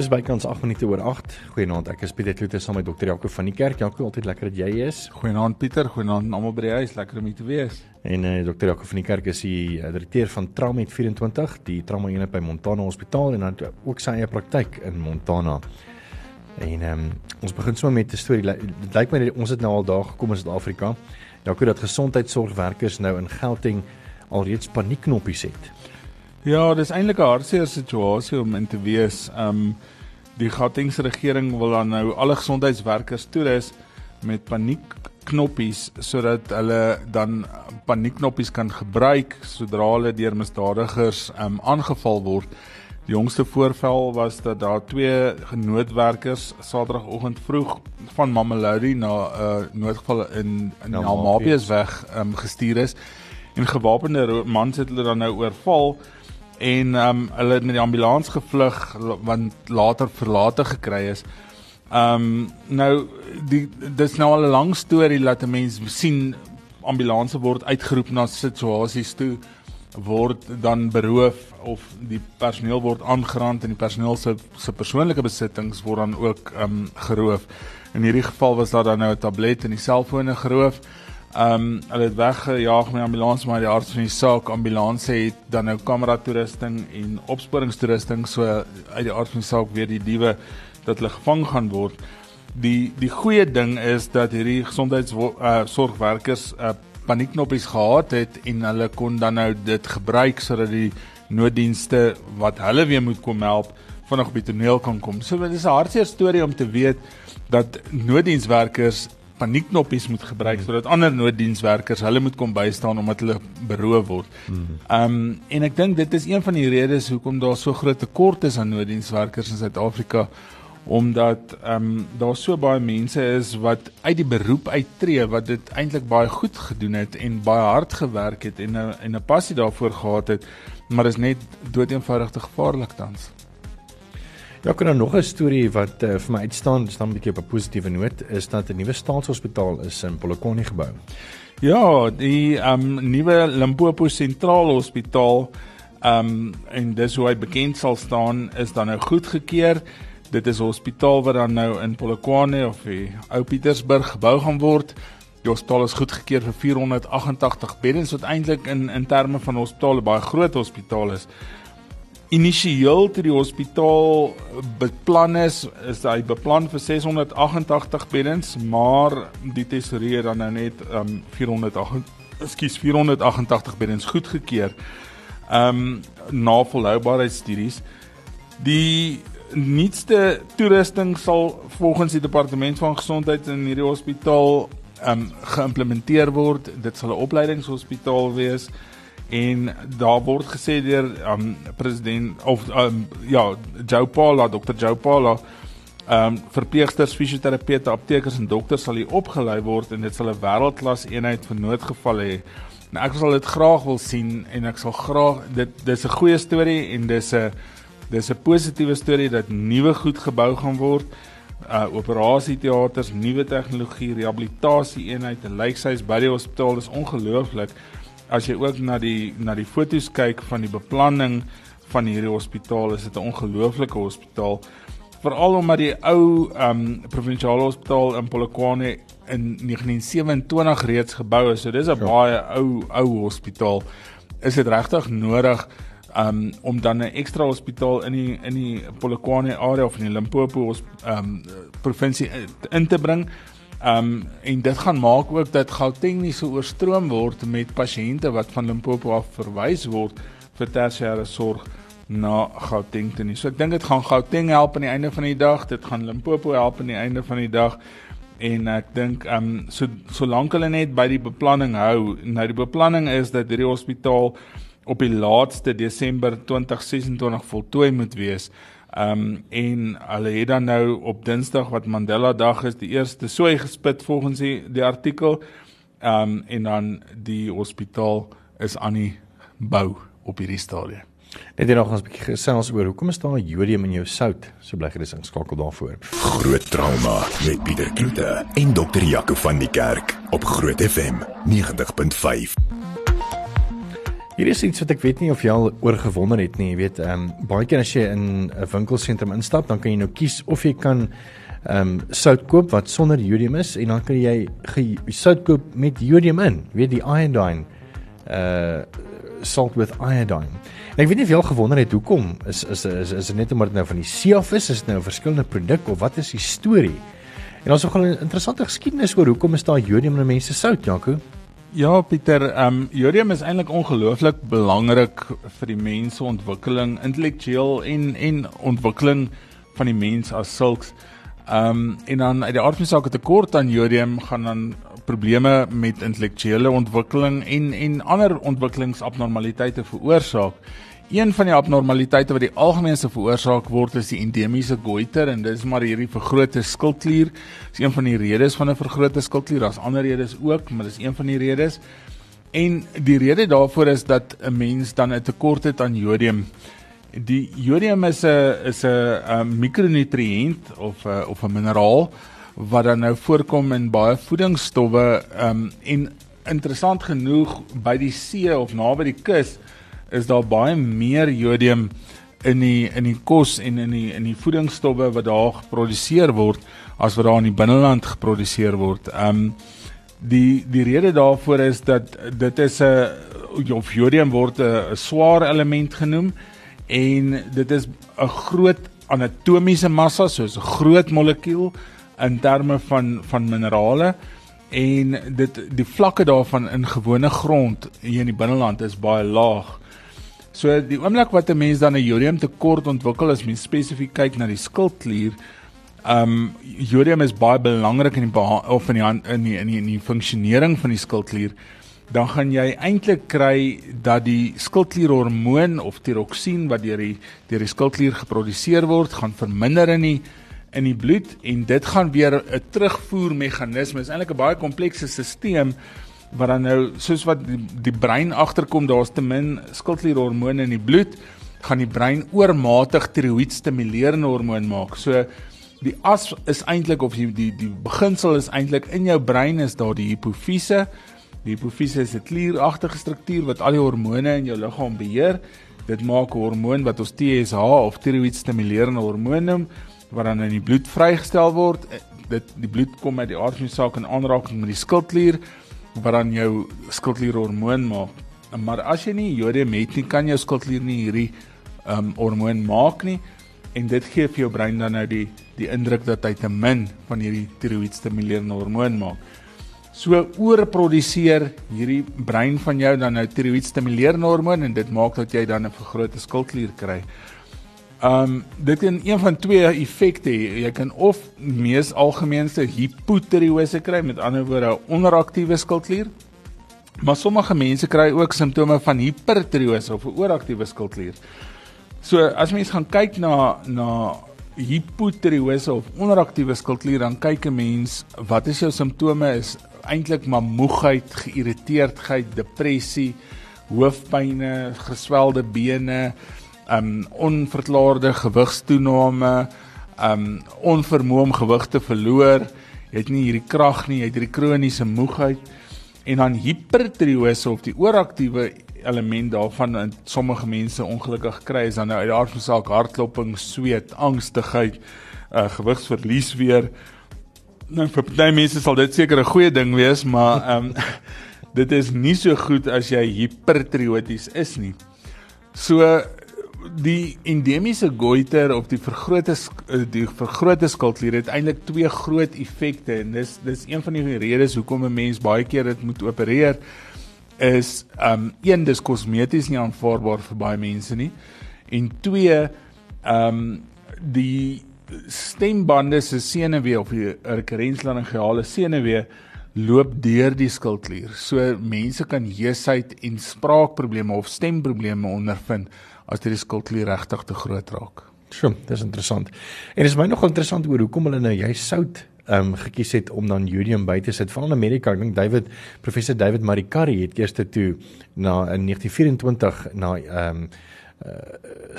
Dis bykans 8 minute oor 8. Goeienaand, ek is Pieter Kloete saam met dokter Jaco van die kerk. Jaco, altyd lekker dat jy is. Goeienaand Pieter, goeienaand almal by die huis, lekker om hier te wees. En eh uh, dokter Jaco van die kerk is die uh, direkteur van Traumet 24, die trauma eenheid by Montana Hospitaal en dan ook sy eie praktyk in Montana. En ehm um, ons begin sommer met 'n storie. Dit lyk my dat ons het nou al daar gekom in Suid-Afrika. Jaco dat gesondheidsorgwerkers nou in Gauteng alreeds paniekknoppies het. Ja, dis eintlik 'n hartseer situasie om in te wees. Ehm um, die Gautengse regering wil dan nou alle gesondheidswerkers toerus met paniekknoppies sodat hulle dan paniekknoppies kan gebruik sodra hulle deur misdadigers ehm um, aangeval word. Die jongste voorval was dat daar twee genoodwerkers Saterdagoggend vroeg van Mamelodi na 'n uh, noodgeval in in Namabies weg ehm um, gestuur is en gewapende mans het hulle dan nou oorval en ehm um, hulle het met die ambulans gevlug want later verlate gekry is. Ehm um, nou die dis nou al 'n lang storie dat 'n mens sien ambulanse word uitgeroep na situasies toe word dan beroof of die personeel word aangerand en die personeel se se persoonlike besittings word dan ook ehm um, geroof. In hierdie geval was daar dan nou 'n tablet en die selfone geroof. Ehm um, hulle het weggejaag met ambulans maar die arts van die saak ambulans het dan nou kamera toerusting en opsporingstoerusting so uit die arts van die saak weer die diewe dat hulle gevang gaan word. Die die goeie ding is dat hierdie gesondheidsorgwerkers uh, uh, paniekknoppies gehad het en hulle kon dan nou dit gebruik sodat die nooddienste wat hulle weer moet kom help vinnig op die toneel kan kom. So dit is 'n hartseer storie om te weet dat nooddienswerkers paniekknoppies moet gebruik sodat ander nooddienswerkers hulle moet kom bystaan omdat hulle beroof word. Ehm um, en ek dink dit is een van die redes hoekom daar so groot tekort is aan nooddienswerkers in Suid-Afrika omdat ehm um, daar so baie mense is wat uit die beroep uittreë wat dit eintlik baie goed gedoen het en baie hard gewerk het en 'n en 'n passie daarvoor gehad het, maar is net doeteenvoudig te gevaarlik tans. Ja, kan nou nog 'n storie wat uh, vir my uitstaan, dis dan 'n bietjie op 'n positiewe noot, is dat 'n nuwe staatshospitaal is in Polokwane gebou. Ja, die ehm um, nuwe Limpopo Sentraal Hospitaal ehm um, en dis hoe hy bekend sal staan is dan nou goedgekeur. Dit is 'n hospitaal wat dan nou in Polokwane of die Ou Pietersburg gebou gaan word. Die hospitaal is goedgekeur vir 488 beddens wat eintlik in in terme van hospitale baie groot hospitaal is. Initieel toe die hospitaal beplan is, is hy beplan vir 688 beddens, maar die tesourier dan nou net um 408 ekskuus 488 beddens goedgekeur. Um na volhoubaarheidsstudies. Die nuutste toerusting sal volgens die departement van gesondheid in hierdie hospitaal um geïmplementeer word. Dit sal 'n opleidingshospitaal wees en daar word gesê deur um president of um ja Joe Paula Dr Joe Paula um verpleegsters fisioterapeute aptekers en dokters sal hier opgelei word en dit sal 'n wêreldklas eenheid vir noodgevalle hê. Nou ek sal dit graag wil sien en ek sal graag dit dis 'n goeie storie en dis 'n dis 'n positiewe storie dat nuwe goed gebou gaan word uh operasieteaters, nuwe tegnologie, rehabilitasie eenheid en lykshuis by die hospitaal is ongelooflik as jy ook na die na die foto's kyk van die beplanning van hierdie hospitaal, is dit 'n ongelooflike hospitaal. Veral omdat die ou um provinsiale hospitaal in Polokwane in 1927 reeds gebou is. So dis 'n ja. baie ou ou hospitaal. Is dit regtig nodig um om dan 'n ekstra hospitaal in die in die Polokwane area of in die Limpopo um provinsie in te bring? Um en dit gaan maak ook dat Gauteng nie so oorstroom word met pasiënte wat van Limpopo af verwys word vir tersiêre sorg na Gauteng toe nie. So ek dink dit gaan Gauteng help aan die einde van die dag, dit gaan Limpopo help aan die einde van die dag en ek dink um so solank hulle net by die beplanning hou. Nou die beplanning is dat hierdie hospitaal op die laaste Desember 2026 voltooi moet wees. Ehm um, en hulle het dan nou op Dinsdag wat Mandela Dag is, die eerste sooi gespit volgens die, die artikel. Ehm um, en dan die hospitaal is aan die bou op hierdie stadium. Net hier nog ons 'n bietjie gesels oor hoekom is daar jodium in jou sout? So bly gerus ingeskakel daarvoor. Groot trauma met Pieter Kloete en dokter Jaco van die Kerk op Groot FM 90.5. Hier is iets wat ek weet nie of jy al oor gewonder het nie, jy weet, ehm um, baie keer as jy in 'n winkelsentrum instap, dan kan jy nou kies of jy kan ehm um, sout koop wat sonder jodium is en dan kan jy sout koop met jodium in, weet die iodine uh salt with iodine. En ek weet nie of jy al gewonder het hoekom is is is is dit net omdat dit nou van die see af is, is dit nou 'n verskillende produk of wat is die storie? En ons het 'n interessante geskiedenis oor hoekom is daar jodium in mense sout, Jaco? Ja, Pieter, ehm um, jodium is eintlik ongelooflik belangrik vir die mens se ontwikkeling, intellektueel en en ontwikkeling van die mens as sulks. Ehm um, en dan uit die aard van die saak 'n tekort aan jodium gaan dan probleme met intellektuele ontwikkeling en en ander ontwikkelingsabnormaliteite veroorsaak. Een van die abnormaliteite wat die algemeenste veroorsaak word is die endemiese goiter en dit is maar hierdie vergrote skildklier. Dis een van die redes van 'n vergrote skildklier. Daar's ander redes ook, maar dis een van die redes. En die rede daarvoor is dat 'n mens dan 'n tekort het aan jodium. Die jodium is 'n is 'n mikronutriënt of 'n of 'n mineraal wat dan nou voorkom in baie voedingsstowwe um, en interessant genoeg by die see of naby die kus is daar baie meer jodium in die in die kos en in die in die voedingsstowwe wat daar geproduseer word as wat daar in die binneland geproduseer word. Um die die rede daarvoor is dat dit is 'n of jodium word 'n swaar element genoem en dit is 'n groot anatomiese massa soos 'n groot molekuul in terme van van minerale en dit die vlakke daarvan in gewone grond hier in die binneland is baie laag. So die oomblik wat 'n mens dan 'n jodium tekort ontwikkel as mens spesifiek kyk na die skildklier, um jodium is baie belangrik in die of in die in die in die, in die funksionering van die skildklier dan gaan jy eintlik kry dat die skildklierhormoon of tiroksien wat deur die deur die skildklier geproduseer word, gaan verminder in die in die bloed en dit gaan weer 'n terugvoer meganisme. Dit is eintlik 'n baie komplekse stelsel wat dan nou soos wat die, die brein agterkom, daar's te min skildklierhormone in die bloed, gaan die brein oormatig tiroïed stimulerende hormoon maak. So die as is eintlik of die die die beginsel is eintlik in jou brein is daar die hipofise. Die hipofise is 'n klieragtige struktuur wat al die hormone in jou liggaam beheer. Dit maak 'n hormoon wat ons TSH of tiroïed stimulerende hormoon noem wat dan in die bloed vrygestel word. Eh, dit die bloed kom uit die aard van die saak in aanraking met die skildklier wat dan jou skildklierhormoon maak. Maar as jy nie jodium het nie, kan jou skildklier nie hierdie um hormoon maak nie en dit gee vir jou brein dan nou die die indruk dat hy te min van hierdie tiroïed stimulerende hormoon maak. So oorproduseer hierdie brein van jou dan nou tiroïed stimulerende hormoon en dit maak dat jy dan 'n vergrote skildklier kry. Um dit kan een van twee effekte hê. Jy kan of mees algemeenste hipotiroïese kry, met ander woorde 'n onderaktiewe skildklier. Maar sommige mense kry ook simptome van hipertiroïese of 'n ooraktiewe skildklier. So as mens gaan kyk na na hipotiroïese of onderaktiewe skildklier, dan kyk 'n mens wat is jou simptome is eintlik maar moegheid, geïrriteerdheid, depressie, hoofpynne, geswelde bene, um onverklaarde gewigstoename, um onvermoë om gewig te verloor, jy het nie hierdie krag nie, jy het hierdie kroniese moegheid en dan hipertiroïese of die ooraktiewe element daarvan in sommige mense ongelukkig kry is dan nou uit die aard van saak hartklopping, sweet, angstigheid, uh gewigsverlies weer. Nou vir baie mense sal dit seker 'n goeie ding wees, maar um dit is nie so goed as jy hipertiroïties is nie. So die endemiese goiter of die vergrote eh, die vergrote skildklier het eintlik twee groot effekte en dis dis een van die redes hoekom 'n mens baie keer dit moet opereer is um een dis kosmeties nie aanvaarbaar vir baie mense nie en twee um die stembande se senuwee of die rekurrenslaryngeale senuwee loop deur die skildklier so mense kan heesheid en spraakprobleme of stemprobleme ondervind as dit die skildklier regtig te groot raak. Sjoe, dis interessant. En is my nog interessant oor hoekom hulle nou jy sout ehm um, gekies het om dan jodium by te sit. Veral in Amerika, ek dink David professor David Maricari het eers toe na in 1924 na ehm um, uh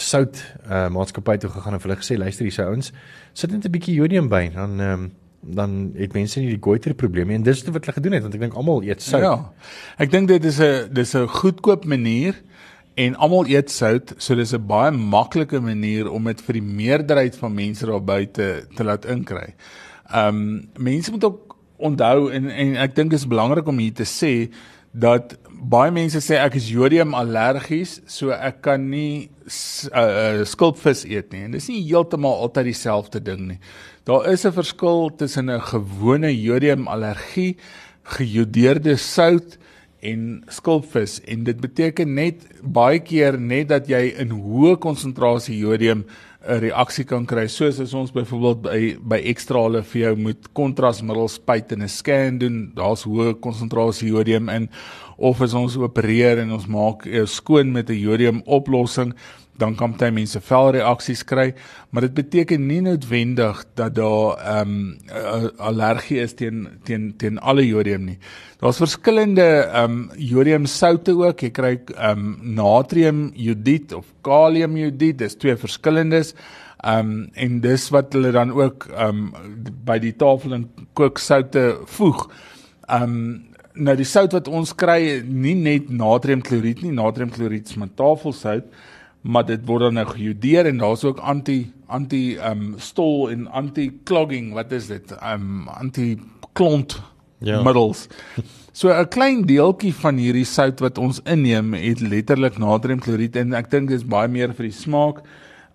sout uh maatskappy toe gegaan en hulle gesê luister hierse ouens sit net 'n bietjie jodium by dan ehm um, dan het mense nie die goiter probleem nie en dis wat hulle gedoen het want ek dink almal eet sout. Ja. Ek dink dit is 'n dis 'n goedkoop manier en almal eet sout, so dis 'n baie maklike manier om dit vir die meerderheid van mense daar buite te laat inkry. Ehm um, mense moet ook onthou en en ek dink dit is belangrik om hier te sê dat baie mense sê ek is jodium allergies, so ek kan nie uh, skulpvis eet nie. En dis nie heeltemal altyd dieselfde ding nie. Daar is 'n verskil tussen 'n gewone jodium allergie, gejodeerde sout en skulpvis. En dit beteken net baie keer net dat jy in hoë konsentrasie jodium 'n reaksie kan kry soos as ons byvoorbeeld by by ekstrale vir jou moet kontrasmiddels spuit en 'n scan doen, daar's hoë konsentrasie jodium in. Of as ons opereer en ons maak jou skoon met 'n jodium oplossing, dan kan baie mense velreaksies kry, maar dit beteken nie noodwendig dat daar ehm um, allergie is teen teen teen alle jodium nie. Daar's verskillende ehm um, jodiumsoute ook. Jy kry ehm um, natriumjodied of kaliumjodied, dis twee verskillendes. Ehm um, en dis wat hulle dan ook ehm um, by die tafel in kooksoute voeg. Ehm um, nou die sout wat ons kry nie net natriumkloried nie, natriumkloried is met tafelsout maar dit word dan nou gejodeer en daar's ook anti anti ehm um, stol en anti clogging wat is dit? Ehm um, anti klont ja. middels. So 'n klein deeltjie van hierdie sout wat ons inneem het letterlik natriumkloried en ek dink dis baie meer vir die smaak.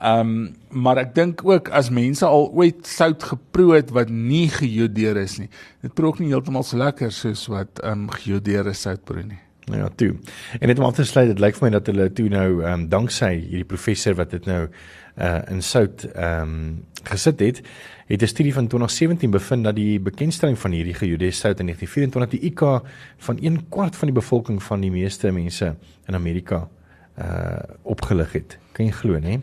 Ehm um, maar ek dink ook as mense al ooit sout geproe het wat nie gejodeer is nie dit proe ook nie heeltemal so lekker soos wat ehm um, gejodeerde sout proe nie Nou ja, toe. En net om af te sluit, dit lyk vir my dat hulle toe nou ehm um, danksy hierdie professor wat dit nou uh in sout ehm um, gesit het, het 'n studie van 2017 bevind dat die bekendstelling van hierdie gejude sout in 1924 die IQ van 1 kwart van die bevolking van die meeste mense in Amerika uh opgelig het. Kan jy glo, né?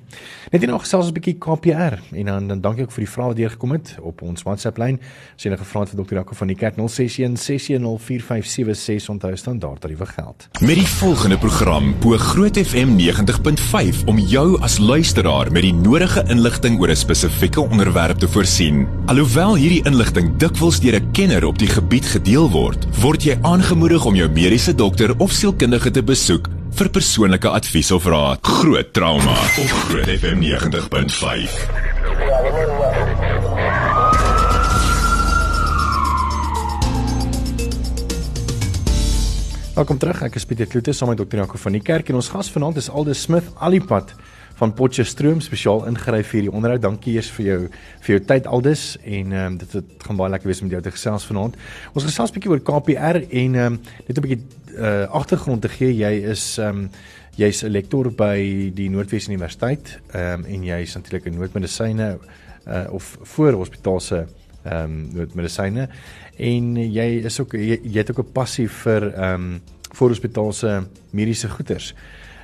Net hier nog gesels 'n bietjie KPR en dan dan dankie ook vir die vrae wat deurgekom het op ons WhatsApp lyn. As jy enige vrae het vir Dr. Jaco van die Kerk 0616104576 onthou standaard tariewe geld. Met die volgende program bo Groot FM 90.5 om jou as luisteraar met die nodige inligting oor 'n spesifieke onderwerp te voorsien. Alhoewel hierdie inligting dikwels deur 'n kenner op die gebied gedeel word, word jy aangemoedig om jou mediese dokter of sielkundige te besoek vir persoonlike advies of raad. Groot trauma op Groot FM 90.5. Welkom terug. Ek is Pieter Kloete saam met Dr. Jaco van die kerk en ons gas vanaand is Aldus Smith Alipad van Potchefstroom spesiaal ingryf vir hierdie onderhoud. Dankie eers vir jou vir jou tyd Aldus en ehm um, dit het gaan baie lekker wees om jou te gesels vanaand. Ons gesels 'n bietjie oor KPR en ehm um, net 'n bietjie uh, agtergrond te gee. Jy is ehm um, jy's 'n lektor by die Noordwes Universiteit ehm um, en jy's natuurlik in noodmedisyne uh, of voor hospitaalse ehm um, noodmedisyne en jy is ook jy, jy het ook 'n passie vir ehm um, voor hospitaalse mediese goeders.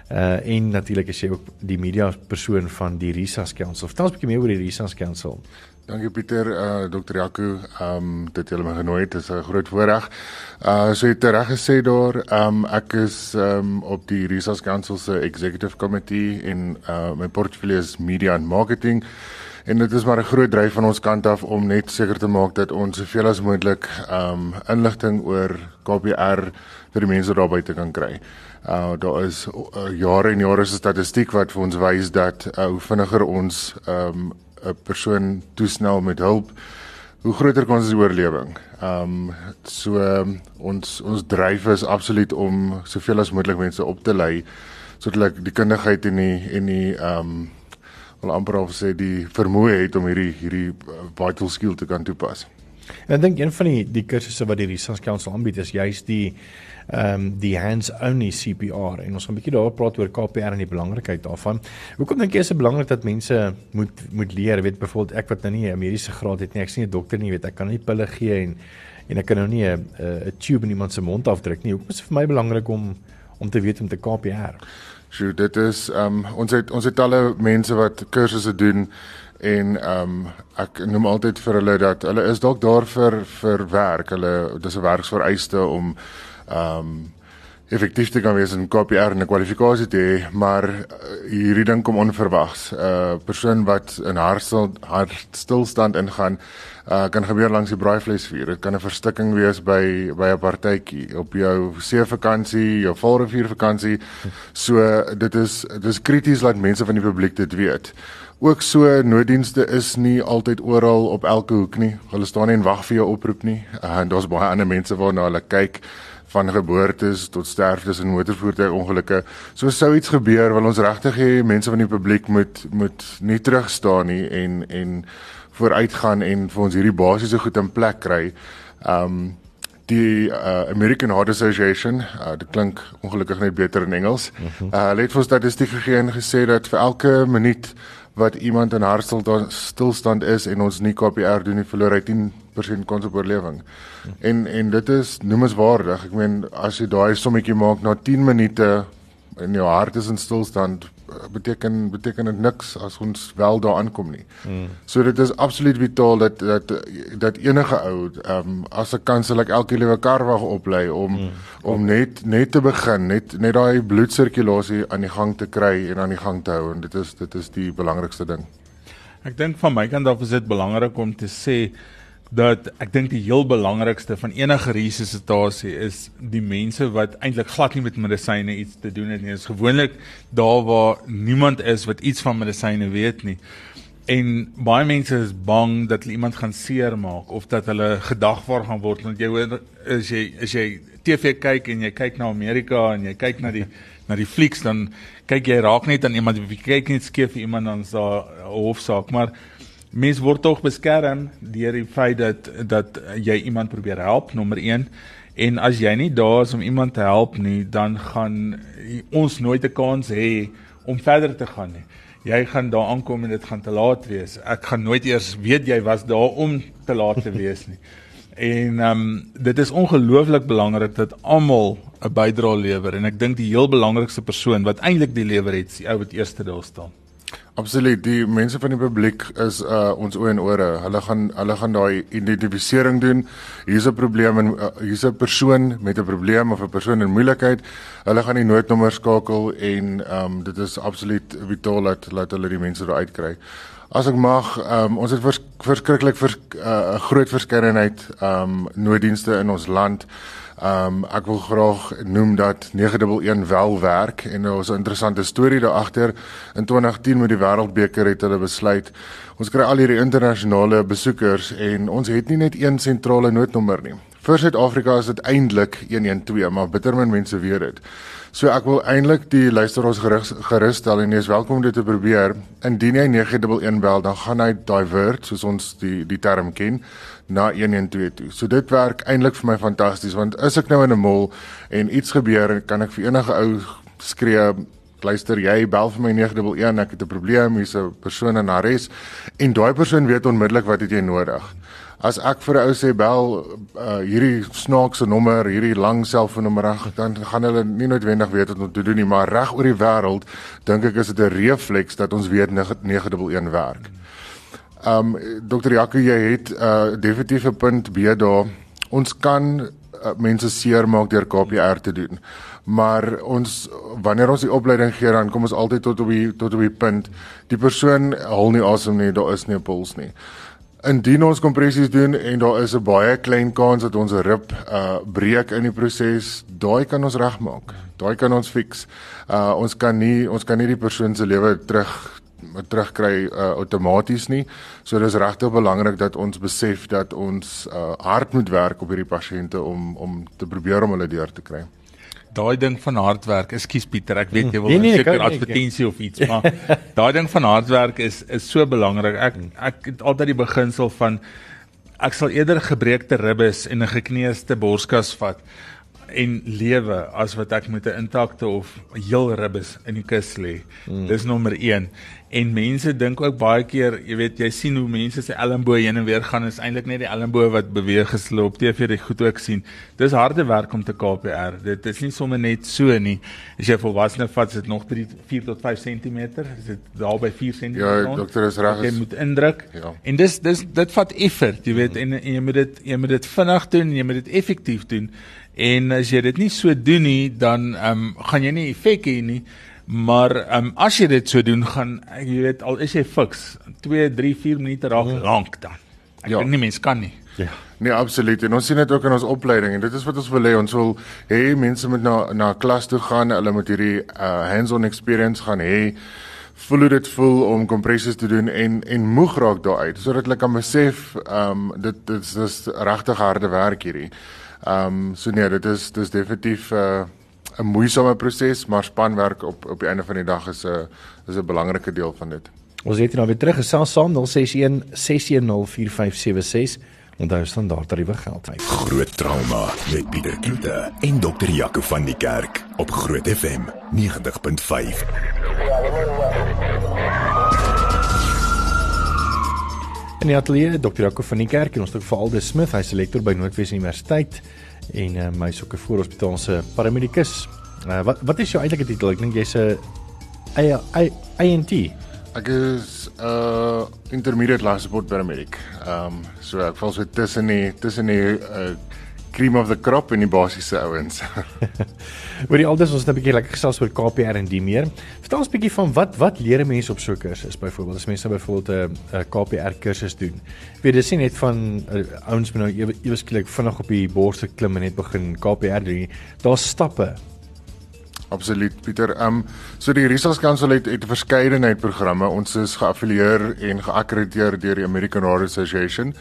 Uh en natuurlik is jy ook die media persoon van die Risas Council. Vertel ons 'n bietjie meer oor die Risas Council. Dankie Pieter, uh Dr. Jaco, um dit julle my genooi het, is 'n groot voorreg. Uh so jy het reg gesê daar, um ek is um op die Risas Council se executive committee en uh my portfolio is media and marketing. En dit is maar 'n groot dryf van ons kant af om net seker te maak dat ons soveel as moontlik um inligting oor KPR vir die mense daar buite kan kry. Uh daar is uh, jare en jare se statistiek wat vir ons wys dat uh, hoe vinniger ons 'n um, persoon toesnel met hulp, hoe groter kans is die oorlewing. Um so um, ons ons dryf is absoluut om soveel as moontlik mense op te lei sodat hulle die kundigheid en die en die um wil amper of sê die vermoë het om hierdie hierdie uh, vital skill te kan toepas. En ek dink een van die die kursusse wat die Research Council aanbied is juist die ehm um, die hands only CPR en ons gaan 'n bietjie daaroor praat oor KPR en die belangrikheid daarvan. Hoekom dink jy is dit belangrik dat mense moet moet leer, weet byvoorbeeld ek wat nou nie 'n mediese graad het nie, ek's nie 'n dokter nie, weet ek kan nie pille gee en en ek kan nou nie 'n tube in iemand se mond afdruk nie. Hoekom is dit vir my belangrik om om te weet om te KPR? So dit is ehm um, ons het ons het alle mense wat kursusse doen en ehm um, ek noem altyd vir hulle dat hulle is dalk daar vir vir werk. Hulle dis 'n werksvereiste om ehm um, effektief te kan wees in KPR en 'n kwalifikasie te hê, maar uh, hierdie ding kom onverwags. 'n uh, Persoon wat in hartstil hartstilstand ingaan, uh, kan gebeur langs die braaivleisvuur. Dit kan 'n verstikking wees by by 'n partytjie op jou seevakansie, jou valrivier vakansie. So dit is dit is krities dat mense van die publiek dit weet. Ook so nooddienste is nie altyd oral op elke hoek nie. Hulle staan nie en wag vir jou oproep nie. Uh, en daar's baie ander mense waarna hulle kyk van geboortes tot sterftes en motorvoertuigongelukke. So sou iets gebeur wil ons regtig hê mense van die publiek moet moet nie terugstaan nie en en vooruitgaan en vir ons hierdie basiese goed in plek kry. Um die uh, American Heart Association, uh, dit klink ongelukkig net beter in Engels. Mhm. Uh, hulle het vir statistiek gegee en gesê dat vir elke minuut wat iemand in hartstilstand is en ons nie KPR doen nie, verloor hy 10% kans op oorlewing. En en dit is noemenswaardig. Ek meen as jy daai sommetjie maak na 10 minute en jou hart is in stilstand beteken beteken dit niks as ons wel daar aankom nie. Mm. So dit is absoluut vitaal dat dat dat enige ou ehm um, as 'n kans sal ek elke liewe karwag oplei om mm. om net net te begin, net net daai bloedsirkulasie aan die gang te kry en aan die gang te hou en dit is dit is die belangrikste ding. Ek dink van my kant af is dit belangrik om te sê dat ek dink die heel belangrikste van enige resusitasie is die mense wat eintlik glad nie met medisyne iets te doen het nie. Dit is gewoonlik daar waar niemand is wat iets van medisyne weet nie. En baie mense is bang dat hulle iemand gaan seermaak of dat hulle gedagvaar gaan word want jy hoor as jy as jy TV kyk en jy kyk na Amerika en jy kyk na die na die flieks dan kyk jy raak net aan iemand jy kyk net skeef vir iemand dan so 'n hofsaak maar mens word tog beskerm deur die feit dat dat jy iemand probeer help nommer 1 en as jy nie daar is om iemand te help nie dan gaan ons nooit 'n kans hê om verder te gaan nie. Jy gaan daar aankom en dit gaan te laat wees. Ek gaan nooit eers weet jy was daar om te laat te wees nie. En ehm um, dit is ongelooflik belangrik dat almal 'n bydrae lewer. En ek dink die heel belangrikste persoon wat eintlik die lewer het is die ou wat eerste daar staan Absoluut, die mense van die publiek is uh ons oë en ore. Hulle gaan hulle gaan daai identifisering doen. Hier's 'n probleem en uh, hier's 'n persoon met 'n probleem of 'n persoon in moeilikheid. Hulle gaan die noodnommer skakel en um dit is absoluut vitaal dat dat hulle die mense daar uitkry. As ek mag, um ons het vers, verskriklik 'n vers, uh, groot verskeidenheid um nooddienste in ons land. Ehm um, ek wil graag noem dat 911 wel werk en daar was 'n interessante storie daar agter. In 2010 met die Wêreldbeker het hulle besluit ons kry al hierdie internasionale besoekers en ons het nie net een sentrale noodnommer nie. Vir Suid-Afrika is dit eintlik 112, maar bitter min mense weet dit. So ek wil eintlik die luisteraars gerus gerusstel en jy is welkom om dit te probeer. Indien jy 911 bel, dan gaan hy divert soos ons die die term ken na 112 toe. So dit werk eintlik vir my fantasties want as ek nou in 'n mall en iets gebeur, kan ek vir enige ou skree Luister, jy bel vir my 911, ek het 'n probleem, hier's 'n persoon in arrest en daai persoon weet onmiddellik wat het jy nodig. As ek vir 'n ou sê bel uh, hierdie snaakse nommer, hierdie lang selfoonnommer, dan gaan hulle nie noodwendig weet wat om te doen nie, maar reg oor die wêreld dink ek is dit 'n refleks dat ons weet 911 werk. Hmm. Um Dr. Jaco, jy het 'n uh, definitiewe punt B daar. Ons kan uh, mense seermaak deur KPR te doen. Maar ons wanneer ons die opleiding gee dan kom ons altyd tot op die tot op die punt die persoon hul nie asem nie, daar is nie 'n puls nie. Indien ons kompressies doen en daar is 'n baie klein kans dat ons 'n rib uh breek in die proses, daai kan ons regmaak. Daai kan ons fix. Uh ons kan nie ons kan nie die persoon se lewe terug terugkry uh, outomaties nie. So dis regtig belangrik dat ons besef dat ons uh, hard moet werk op hierdie pasiënte om om te probeer om hulle deur te kry. Daai ding van hardwerk, ekskuus Pieter, ek weet jy wil nee, nee, seker advertensie of iets, maar daai ding van hardwerk is is so belangrik. Ek ek het altyd die beginsel van ek sal eerder gebreekte ribbes en 'n gekneusde borskas vat en lewe as wat ek met 'n intakte of heel ribbes in die kus lê. Mm. Dis nommer 1. En mense dink ook baie keer, jy weet, jy sien hoe mense se elmboë heen en weer gaan is eintlik net die elmboë wat beweeg geslo op TV jy goed ook sien. Dis harde werk om te KPR. Dit is nie sommer net so nie. As jy volwasse vat, is dit nog 3 4 tot 5 cm. Is dit daar by 4 cm? Ja, dokter is reg. Jy moet indruk. Ja. En dis dis dit vat effort, jy weet, en, en jy moet dit jy moet dit vinnig doen, jy moet dit effektief doen En as jy dit nie so doen nie, dan ehm um, gaan jy nie effek hê nie. Maar ehm um, as jy dit so doen, gaan jy weet al is jy fiks 2, 3, 4 minute raak Mm. lank dan. Ek Ja. dink nie mens kan nie. Ja. Nee, absoluut. En ons sien dit ook in ons opleiding en dit is wat ons wil hê. Ons wil hê mense moet na na klas toe gaan, hulle moet hierdie uh, hands-on experience gaan hê. Voel hoe dit voel om kompressies te doen en en moeg raak daaruit sodat hulle kan besef ehm um, dit dit is, is regtig harde werk hierdie. Ehm um, so nee, dit is dis definitief 'n uh, 'n moeisame proses, maar spanwerk op op die einde van die dag is 'n is 'n belangrike deel van dit. Ons het hier nou weer terug gesels saam 061 610 4576. Onthou standaard tariewe geld. Groot trauma met Pieter Kloete en dokter Jaco van die Kerk op Groot FM 90.5. In die ateljee Dr. Jaco van die Kerk en ons het vir Alde Smith, hy's lektor by Noordwes Universiteit en um, hy's ook 'n voorhospitaalse paramedikus. Uh, wat wat is jou eintlike titel? Ek dink jy's 'n INT. Ek is 'n uh, intermediate life support paramedic. Ehm um, so ek val so tussen die tussen die uh, cream of the crop en die basiese ouens. Oor die alders ons het 'n bietjie lekker gesels oor KPR en die meer. Vertel ons bietjie van wat wat leer 'n mens op so 'n kursus byvoorbeeld as mense nou byvoorbeeld 'n 'n KPR kursus doen. Ek weet dis nie net van uh, ouens moet nou ewe ewe skielik vinnig op die borste klim en net begin KPR doen. Daar's stappe. Absoluut Pieter. Ehm um, so die Research Council het het 'n verskeidenheid programme. Ons is geaffilieer en geakkrediteer deur die American Heart Association.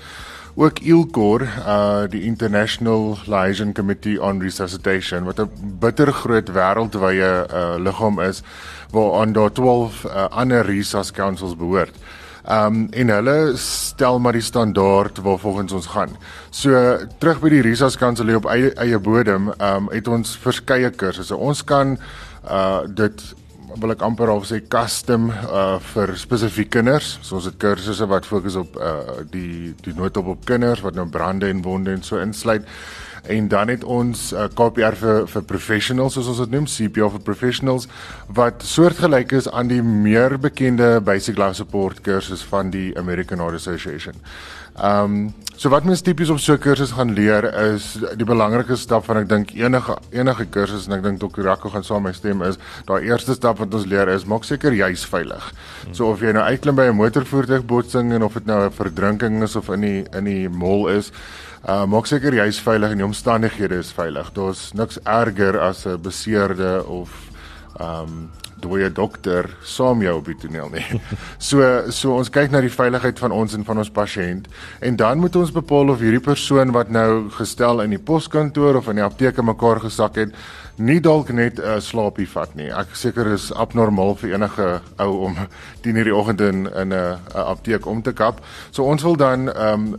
Ook ILCOR, uh die International Liaison Committee on Resuscitation wat 'n bitter groot wêreldwye uh liggaam is waaraan daar 12 uh, ander resus councils behoort. Um en hulle stel maar die standaard waarvolgens ons gaan. So terug by die Resus Council op eie eie bodem, um het ons verskeie kursusse. Ons kan uh dit wil ek amper half sê custom uh vir spesifiek kinders. So ons het kursusse wat fokus op uh die die noodhulp op kinders wat nou brande en wonde en so insluit. En dan het ons uh, KPR vir vir professionals soos ons dit noem, CPR vir professionals wat soortgelyk is aan die meer bekende basic life support kursus van die American Heart Association. Ehm um, so wat mens tipies op so 'n kursus gaan leer is die belangrike stap van ek dink enige enige kursus en ek dink Dr. Rako gaan saam my stem is daai eerste stap wat ons leer is maak seker jy's veilig. So of jy nou uitklim by 'n motorvoertuigbotsing en of dit nou 'n verdrinking is of in die in die mall is, uh maak seker jy's veilig en die omstandighede is veilig. Daar's niks erger as 'n beseerde of um, dooie dokter saam jou op die toneel nie. So so ons kyk na die veiligheid van ons en van ons pasiënt en dan moet ons bepaal of hierdie persoon wat nou gestel in die poskantoor of in die apteek mekaar gesak het, nie dalk net 'n uh, slaapie vat nie. Ek seker is abnormaal vir enige ou om 10:00 in die oggend in in 'n uh, apteek om te kap. So ons wil dan um,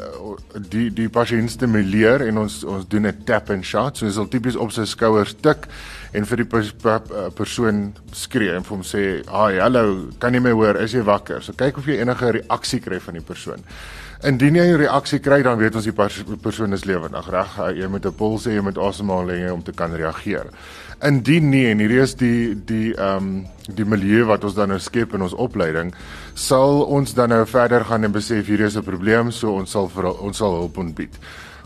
die die pasiënt stimuleer en ons ons doen 'n tap and shot. So jy sal tipies op sy skouers tik en vir die pers per persoon skree en vir hom sê, "Haai, hallo, kan jy my hoor? Is jy wakker?" So kyk of jy enige reaksie kry van die persoon. Indien jy 'n reaksie kry, dan weet ons die pers persoon is lewendig, reg? Jy moet 'n puls hê, jy moet asemhaal hê om te kan reageer. Indien nie en hierdie is die die ehm um, die milieu wat ons dan nou skep in ons opleiding, sal ons dan nou verder gaan en besef hier is 'n probleem, so ons sal vir, ons sal hulp ontbied.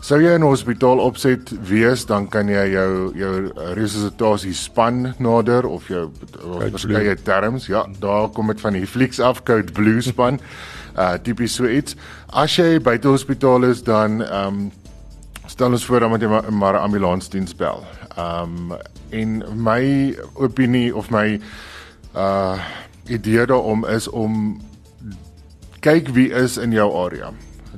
Sou jy in 'n hospitaal opset wees, dan kan jy jou jou resusitasie span nader of jou verskeie terms. Ja, daar kom dit van die flieks af Code Blue span. uh tipies so iets. As jy buite hospitaal is, dan ehm um, stel ons voor dan moet jy maar, maar 'n ambulansdiens bel. Ehm um, en my opinie of my uh idee daarom is om kyk wie is in jou area.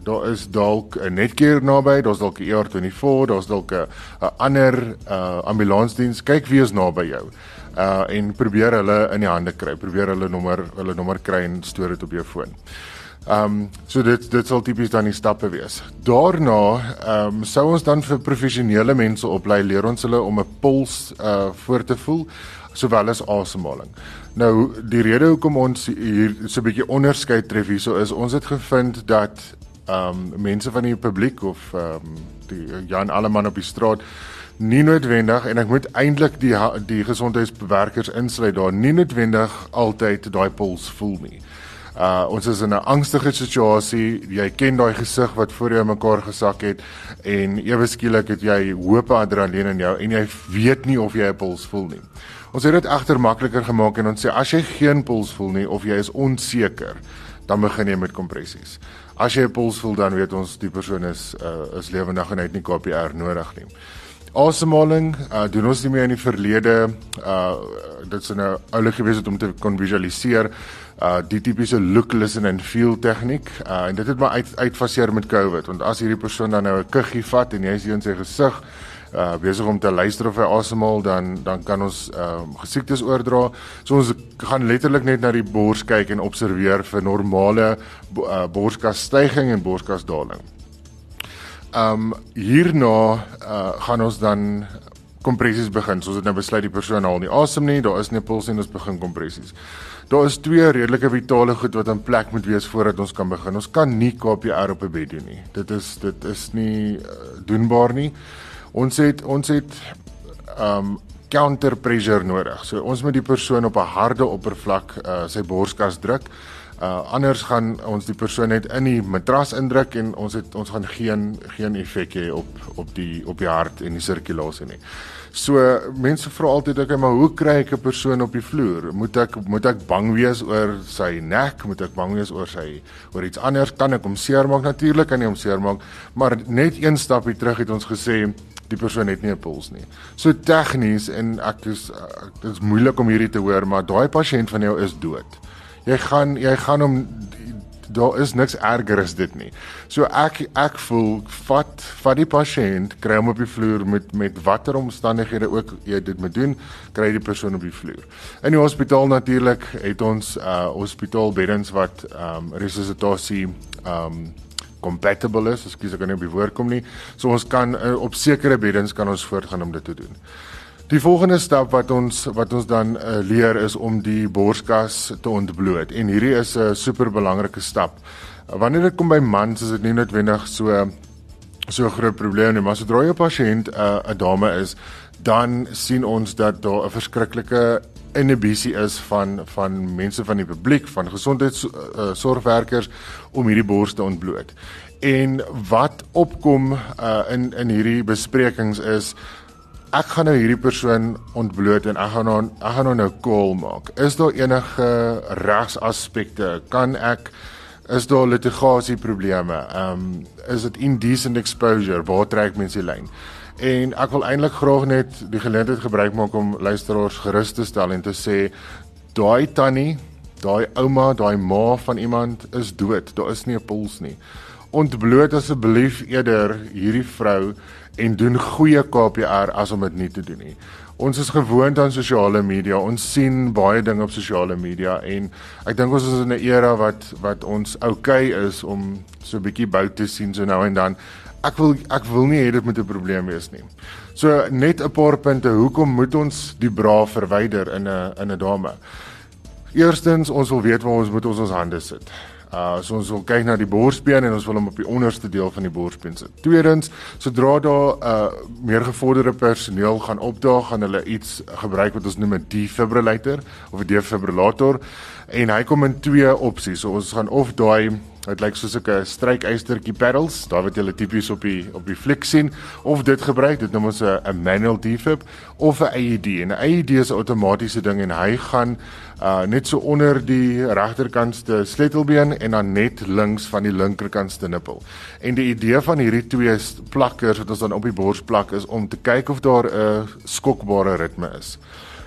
Daar is dalk 'n netkeer naby, daar's dalk 'n ER24, daar's dalk 'n 'n ander uh ambulansdiens. Kyk wie is naby jou. Uh en probeer hulle in die hande kry. Probeer hulle nommer hulle nommer kry en stoor dit op jou foon. Ehm um, so dit dit sal tipies dan die stappe wees. Daarna ehm um, sou ons dan vir professionele mense oplei leer ons hulle om 'n puls uh voor te voel sowel as asemhaling. Nou die rede hoekom ons hier so 'n bietjie onderskeid tref hierso is ons het gevind dat ehm um, mense van die publiek of ehm um, die Jan Alleman op die straat nie noodwendig en ek moet eintlik die die gesondheidsbewerkers insluit daar nie noodwendig altyd daai puls voel nie. Uh ons is in 'n angstige situasie. Jy ken daai gesig wat voor jou mekaar gesak het en ewe skielik het jy hoop adrenalien in jou en jy weet nie of jy 'n puls voel nie. Ons het dit egter makliker gemaak en ons sê as jy geen puls voel nie of jy is onseker, dan begin jy met kompressies. As jy 'n puls voel, dan weet ons die persoon is uh, is lewendig en hy het nie KPR nodig nie. Asemhaling, uh, doen ons nie meer in die verlede uh dit is 'n oulik gewees om te kon visualiseer uh die tipiese look listen and feel tegniek uh en dit het maar uit uitfaseer met COVID want as hierdie persoon dan nou 'n kuggie vat en jy sien sy gesig uh besig om te luister of hy asemhaal dan dan kan ons uh gesiektes oordra. So ons gaan letterlik net na die bors kyk en observeer vir normale uh, borskasstygings en borskasdaling. Um hierna uh gaan ons dan kompressies begin. So ons het nou besluit die persoon haal nie asem nie, daar is nie puls nie, ons begin kompressies. Daar is twee redelike vitale goed wat in plek moet wees voordat ons kan begin. Ons kan nie KPR op 'n bed doen nie. Dit is dit is nie uh, doenbaar nie. Ons het ons het um counter pressure nodig. So ons moet die persoon op 'n harde oppervlak uh, sy borskas druk. Uh anders gaan ons die persoon net in die matras indruk en ons het ons gaan geen geen effek hê op op die op die hart en die sirkulasie nie. So mense vra altyd ek maar hoe kry ek 'n persoon op die vloer? Moet ek moet ek bang wees oor sy nek? Moet ek bang wees oor sy oor iets anders? Kan ek hom seermaak? Natuurlik kan jy hom seermaak, maar net een stapie terug het ons gesê die persoon het nie 'n puls nie. So tegnies en ek is dit is moeilik om hierdie te hoor, maar daai pasiënt van jou is dood. Jy gaan jy gaan hom daar is niks erger as dit nie. So ek ek voel vat vat die pasiënt, kry hom op die vloer met met watter omstandighede ook jy dit moet doen, kry die persoon op die vloer. In die hospitaal natuurlik het ons uh hospitaalbeddens wat um resusitasie um compatible is, ekskuus ek kan nie op die woord kom nie. So ons kan uh, op sekere beddens kan ons voortgaan om dit te doen. Die volgende stap wat ons wat ons dan uh, leer is om die borskas te ontbloot en hierdie is 'n super belangrike stap. Uh, wanneer dit kom by mans is dit nie noodwendig so so 'n groot probleem nie, maar sodra jy 'n pasiënt 'n uh, dame is, dan sien ons dat daar 'n verskriklike inhibisie is van van mense van die publiek, van gesondheidsorgwerkers uh, om hierdie bors te ontbloot. En wat opkom uh, in in hierdie besprekings is ek gaan nou hierdie persoon ontbloot en ek gaan nou ek gaan nou call maak. Is daar enige regsaspekte? Kan ek is daar litigasie probleme? Ehm um, is dit indecent exposure? Waar trek mense die lyn? En ek wil eintlik graag net die geleentheid gebruik maak om luisteraars gerus te stel en te sê daai tannie, daai ouma, daai ma van iemand is dood. Daar is nie 'n puls nie. Ontbloot asseblief eerder hierdie vrou en doen goeie KPR as om dit nie te doen nie. Ons is gewoond aan sosiale media. Ons sien baie dinge op sosiale media en ek dink ons is in 'n era wat wat ons oukei okay is om so 'n bietjie bou te sien so nou en dan. Ek wil ek wil nie hê dit moet 'n probleem wees nie. So net 'n paar punte. Hoekom moet ons die bra verwyder in 'n in 'n dame? Eerstens, ons wil weet waar ons moet ons ons hande sit. Uh so ons wil kyk na die borsbeen en ons wil hom op die onderste deel van die borsbeen sit. Tweedens, sodra daar uh meer gevorderde personeel gaan opdaag, gaan hulle iets gebruik wat ons noem 'n defibrillator of 'n defibrillator en hy kom in twee opsies. So ons gaan of daai Dit lyk soos 'n strykystertjie pedals, daar wat jy tipies op die op die fliek sien, of dit gebruik, dit noem ons 'n manual defib of 'n AED. En 'n AED is 'n outomatiese ding en hy gaan uh net so onder die regterkantste sleutelbeen en dan net links van die linkerkantste nippel. En die idee van hierdie twee plakkers wat ons dan op die bors plak is om te kyk of daar 'n skokbare ritme is.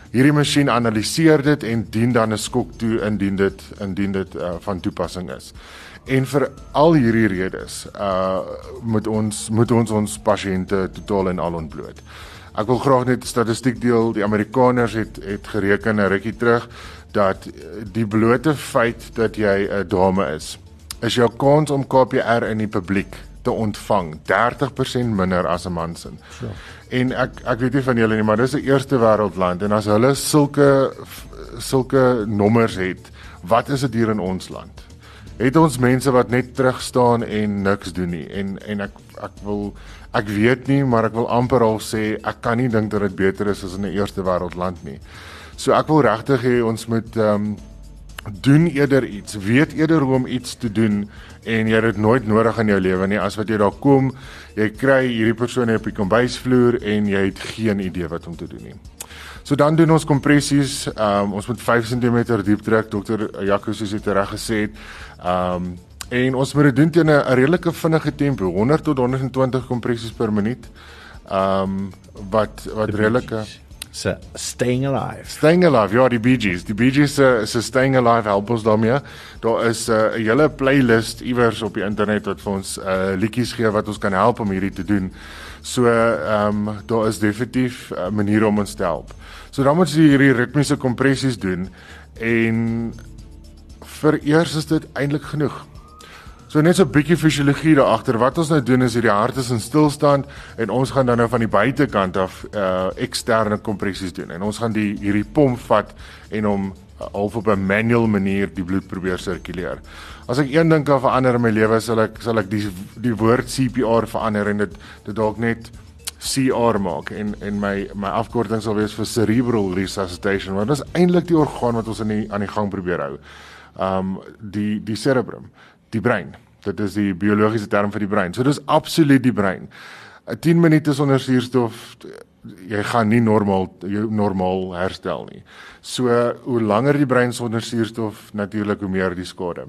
Hierdie masjien analiseer dit en dien dan 'n skok toe indien dit indien dit uh, van toepassing is. En vir al hierdie redes, uh moet ons moet ons ons pasiënte totaal en al ontbloot. Ek wil graag net statistiek deel. Die Amerikaners het het gereken 'n rukkie terug dat die blote feit dat jy 'n dame is, is jou kans om KPR in die publiek te ontvang 30% minder as 'n man se. Sure. En ek ek weet nie van julle nie, maar dis 'n eerste wêreldland en as hulle sulke sulke nommers het, wat is dit hier in ons land? het ons mense wat net terug staan en niks doen nie en en ek ek wil ek weet nie maar ek wil amper al sê ek kan nie dink dat dit beter is as in 'n eerste wêreld land nie. So ek wil regtig hê ons moet ehm um, doen eerder iets, weet eerder hoe om iets te doen en jy het dit nooit nodig in jou lewe nie as wat jy daar kom, jy kry hierdie persoon op die kombuisvloer en jy het geen idee wat om te doen nie. So dan doen ons kompressies, um, ons moet 5 cm diep druk, dokter Jaco soos dit reg gesê het. Um en ons moet dit doen teen 'n redelike vinnige tempo, 100 tot 120 kompressies per minuut. Um wat wat redelike se staying alive. Staying alive, ja, die Bee Gees. Die Bee Gees se se staying alive help ons daarmee. Daar is uh, 'n uh, hele playlist iewers op die internet wat vir ons uh, liedjies gee wat ons kan help om hierdie te doen. So ehm um, daar is definitief uh, manier om ons te help. So dan moet jy hierdie ritmiese kompressies doen en vir eers is dit eintlik genoeg. So net so 'n bietjie fisiologie daar agter. Wat ons nou doen is hierdie hart is in stilstand en ons gaan dan nou van die buitekant af uh eksterne kompressies doen. En ons gaan die hierdie pomp vat en hom uh, half op 'n manual manier die bloed probeer sirkuleer. As ek een ding kan verander in my lewe, sal ek sal ek die die woord CPR verander en dit dit dalk net CR maak en en my my afkorting sal wees vir cerebral resuscitation want dit is eintlik die orgaan wat ons in die, aan die gang probeer hou. Um die die cerebrum die brein. Dit is die biologiese term vir die brein. So dis absoluut die brein. 'n 10 minute sonder suurstof jy gaan nie normaal jou normaal herstel nie. So hoe langer die brein sonder suurstof natuurlik hoe meer die skade.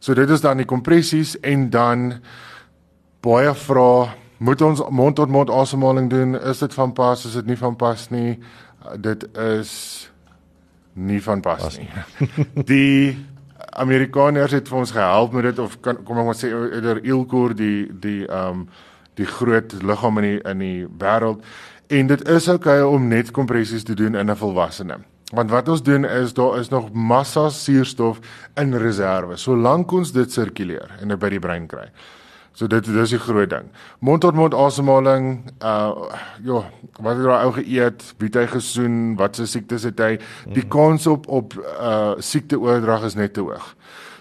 So dit is dan die kompressies en dan baie vra moet ons mond tot mond asemhaling doen? Is dit van pas? Is dit nie van pas nie? Dit is nie van pas, pas nie. die Amerikaners het vir ons gehelp met dit of kan kom ek maar sê oor Ilkor die die ehm um, die groot liggaam in die in die wêreld en dit is oukei okay om net kompressies te doen in 'n volwassene. Want wat ons doen is daar is nog massa suurstof in reserve. Solank ons dit sirkuleer en dit by die brein kry. So dit dis die groot ding. Mond tot mond asemhaling, uh ja, wat het daai ou geëet, wie het hy gesoen, wat se siektes het hy? Die kans op op uh siekteoordrag is net te hoog.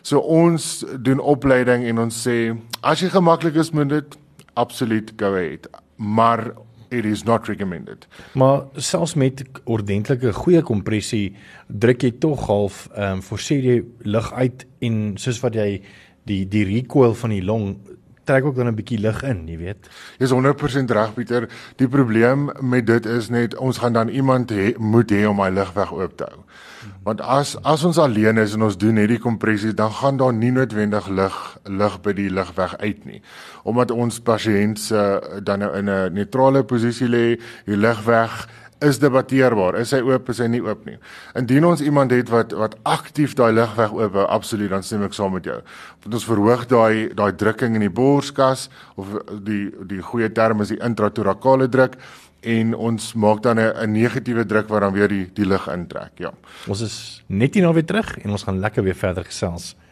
So ons doen opleiding en ons sê as jy gemaklik is met dit, absoluut go ahead. Maar it is not recommended. Maar selfs met ordentlike goeie kompressie druk jy tog half ehm um, forceer jy lug uit en soos wat jy die die recoil van die long trek ook dan 'n bietjie lig in, jy weet. Jy's 100% reg Pieter. Die probleem met dit is net ons gaan dan iemand he, moet hê om my lugweg oop te hou. Want as as ons alleen is en ons doen net die kompressies, dan gaan daar nie noodwendig lug lug by die lugweg uit nie. Omdat ons pasiënt se uh, dan nou in 'n neutrale posisie lê, die lugweg is debatteerbaar. Is hy oop, is hy nie oop nie. Indien ons iemand het wat wat aktief daai lugweg oop hou, absoluut, dan stem ek saam met jou. Want ons verhoog daai daai drukking in die borskas of die die goeie term is die intratorakale druk en ons maak dan 'n negatiewe druk wat dan weer die die lug intrek. Ja. Ons is net hier nou weer terug en ons gaan lekker weer verder gesels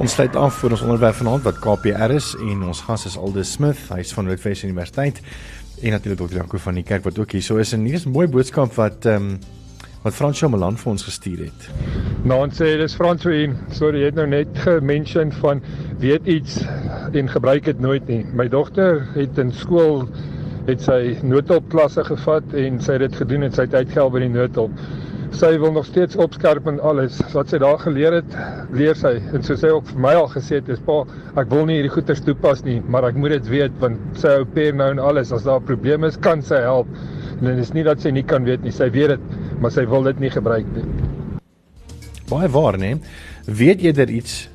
Ons sluit af vir ons onderwerp vanaand wat KPR is en ons gas is Aldus Smith, hy's van Noordwes Universiteit en natuurlik Dr. Janko van die kerk wat ook hier so is en hier is 'n mooi boodskap wat ehm um, wat Fransjo Malan vir ons gestuur het. Nou ons sê dis Fransjo sorry jy het nou net gemention van weet iets en gebruik dit nooit nie. My dogter het in skool het sy noodhulpklasse gevat en sy het dit gedoen en sy het uitgehelp by die noodhulp sy wil nog steeds opskerp en alles wat sy daar geleer het leer sy. En so sy ook vir my al gesê het is pa ek wil nie hierdie goeters toepas nie maar ek moet dit weet want sy ou peer nou en alles. As daar 'n probleem is kan sy help. En dit is nie dat sy nie kan weet nie. Sy weet dit maar sy wil dit nie gebruik nie. Baie waar nê? Weet jy dat iets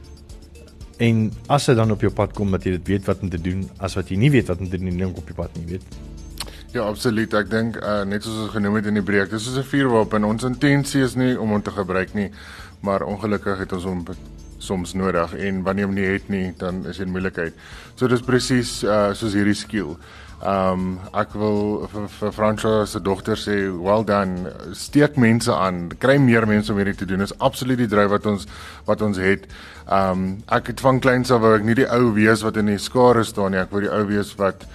en as dit dan op jou pad kom dat jy dit weet wat om te doen as wat jy nie weet wat om te doen nie op jou pad nie weet Ja, absoluut. Ek dink uh, net soos ons genoem het in die breek, dis soos 'n vuurwapen. Ons intensie is nie om hom te gebruik nie, maar ongelukkig het ons hom soms nodig en wanneer hom nie het nie, dan is dit 'n moeilikheid. So dis presies uh, soos hierdie skill. Ehm um, ek wil vir, Francois se dogter sê well done. Steek mense aan. Kry meer mense om hierdie te doen. Is absoluut die dryf wat ons wat ons het. Ehm um, ek het van kleins af wou ek nie die ou wees wat in die skare staan nie. Ek wou die ou wees wat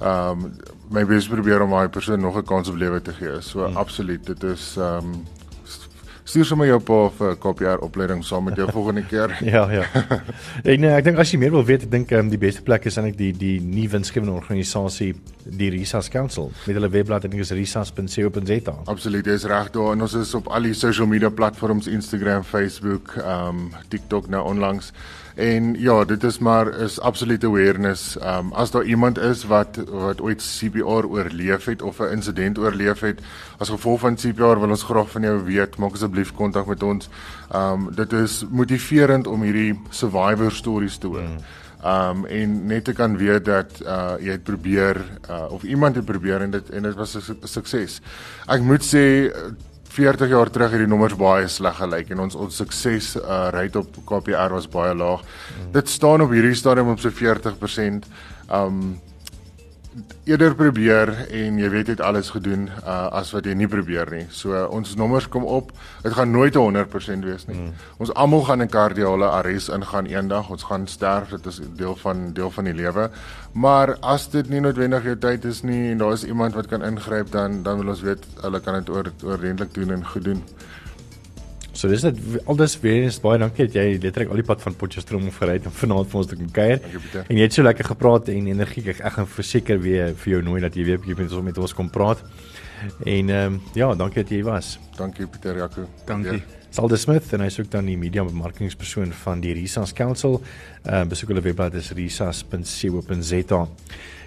ehm um, my bes probeer om daai persoon nog 'n kans op lewe te gee. So hmm. absoluut, dit is ehm um, stuur sommer jou pa vir 'n KPR opleiding saam met jou volgende keer. ja, ja. Ek nee, ek dink as jy meer wil weet, ek dink um, die beste plek is eintlik die die nie winsgewende organisasie, die Risas Council. Met hulle webblad en dit is risas.co.za. Absoluut, jy is reg daar. En ons is op al die social media platforms, Instagram, Facebook, ehm um, TikTok nou onlangs. En ja, dit is maar is absolute awareness. Ehm um, as daar iemand is wat wat ooit CPR oorleef het of 'n insident oorleef het as gevolg van CPR, wil ons graag van jou weet. Maak asseblief kontak met ons. Ehm um, dit is motiverend om hierdie survivor stories te hoor. Mm. Ehm um, en net te kan weet dat uh jy het probeer uh of iemand het probeer en dit en dit was 'n sukses. Ek moet sê 40 jaar terug het die nommers baie sleg gelyk en ons ons sukses uh rate op KPR was baie laag. Mm. Dit staan op hierdie stadium op so 40%. Um eerder probeer en jy weet het alles gedoen uh, as wat jy nie probeer nie. So uh, ons nommers kom op. Dit gaan nooit 100% wees nie. Mm. Ons almal gaan in kardiale arrest ingaan eendag. Ons gaan sterf. Dit is deel van deel van die lewe. Maar as dit nie noodwendig jou tyd is nie en daar is iemand wat kan ingryp dan dan wil ons weet hulle kan dit oor oordentlik doen en goed doen. So dis dit aldus weer eens baie dankie dat jy letterlik al die pad van Potchefstroom gery het om vanaand vir ons te kom kuier. En jy het so lekker gepraat en energiek. Ek gaan verseker weer vir jou nooi dat jy weer bietjie met ons met ons kom praat. En ehm um, ja, dankie dat jy was. Dankie Pieter Jaco. Dankie. Salde Smith en hy soek dan die media bemarkingspersoon van die Risas Council. Ehm uh, besoek hulle webblad is risas.co.za.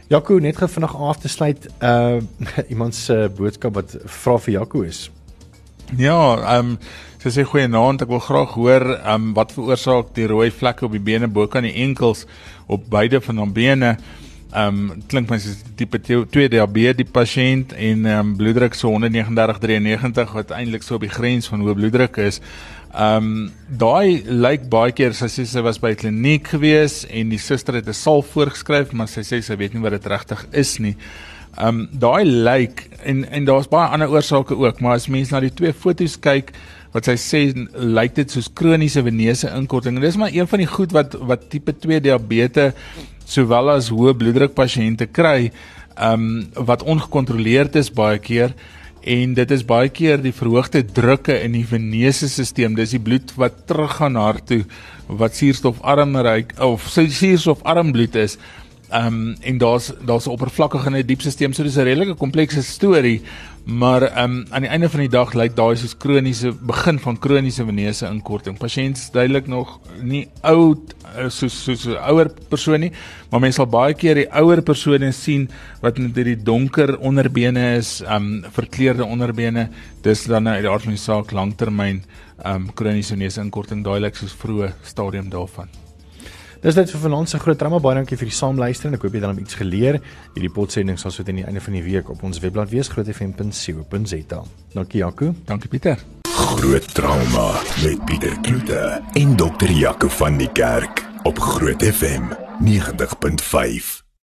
Jaco net gou vinnig af te sluit. Ehm uh, iemand se boodskap wat vra vir Jaco is. Ja, ehm um, Sy sê goeienaand, ek wil graag hoor um, wat veroorsaak die rooi vlekke op die bene bo kan die enkels op beide van haar bene. Ehm um, klink my soos tipe 2 diabetes die pasiënt en ehm um, bloeddruk so 139/93 wat eintlik so op die grens van hoë bloeddruk is. Ehm um, daai lyk baie keer sy sê sy was by kliniek gewees en die suster het 'n salf voorgeskryf, maar sy sê sy weet nie wat dit regtig is nie. Ehm um, daai lyk en en daar's baie ander oorsake ook, maar as mens na die twee foto's kyk, wat sy sê lyk dit soos kroniese venese inkorting. En dis maar een van die goed wat wat tipe 2 diabetes sowel as hoë bloeddruk pasiënte kry, ehm um, wat ongekontroleerd is baie keer en dit is baie keer die verhoogde drukke in die venese stelsel. Dis die bloed wat teruggaan hart toe wat suurstofarm ryk of suurstofarm bloed is. Ehm um, en daar's daar's 'n oppervlakkige en 'n diep stelsel. So dis 'n redelike komplekse storie, maar ehm um, aan die einde van die dag lyk daai soos kroniese begin van kroniese venese inkorting. Pasiënte duidelik nog nie oud eh, soos soos 'n ouer persoon nie, maar mense sal baie keer die ouer persone sien wat met hierdie donker onderbene is, ehm um, verkleurde onderbene. Dis dan uit die aard van die saak langtermyn ehm um, kroniese venese inkorting duidelik soos vroeë stadium daarvan. Dis dit vir vanaand se groot drama. Baie dankie vir die saamluister en ek hoop jy het dan iets geleer. Hierdie potsending sal so teen die einde van die week op ons webblad wees grootfm.co.za. Dankie Jaco. Dankie Pieter. Groot trauma met Pieter Kloete en dokter Jaco van die Kerk op Groot FM 90.5.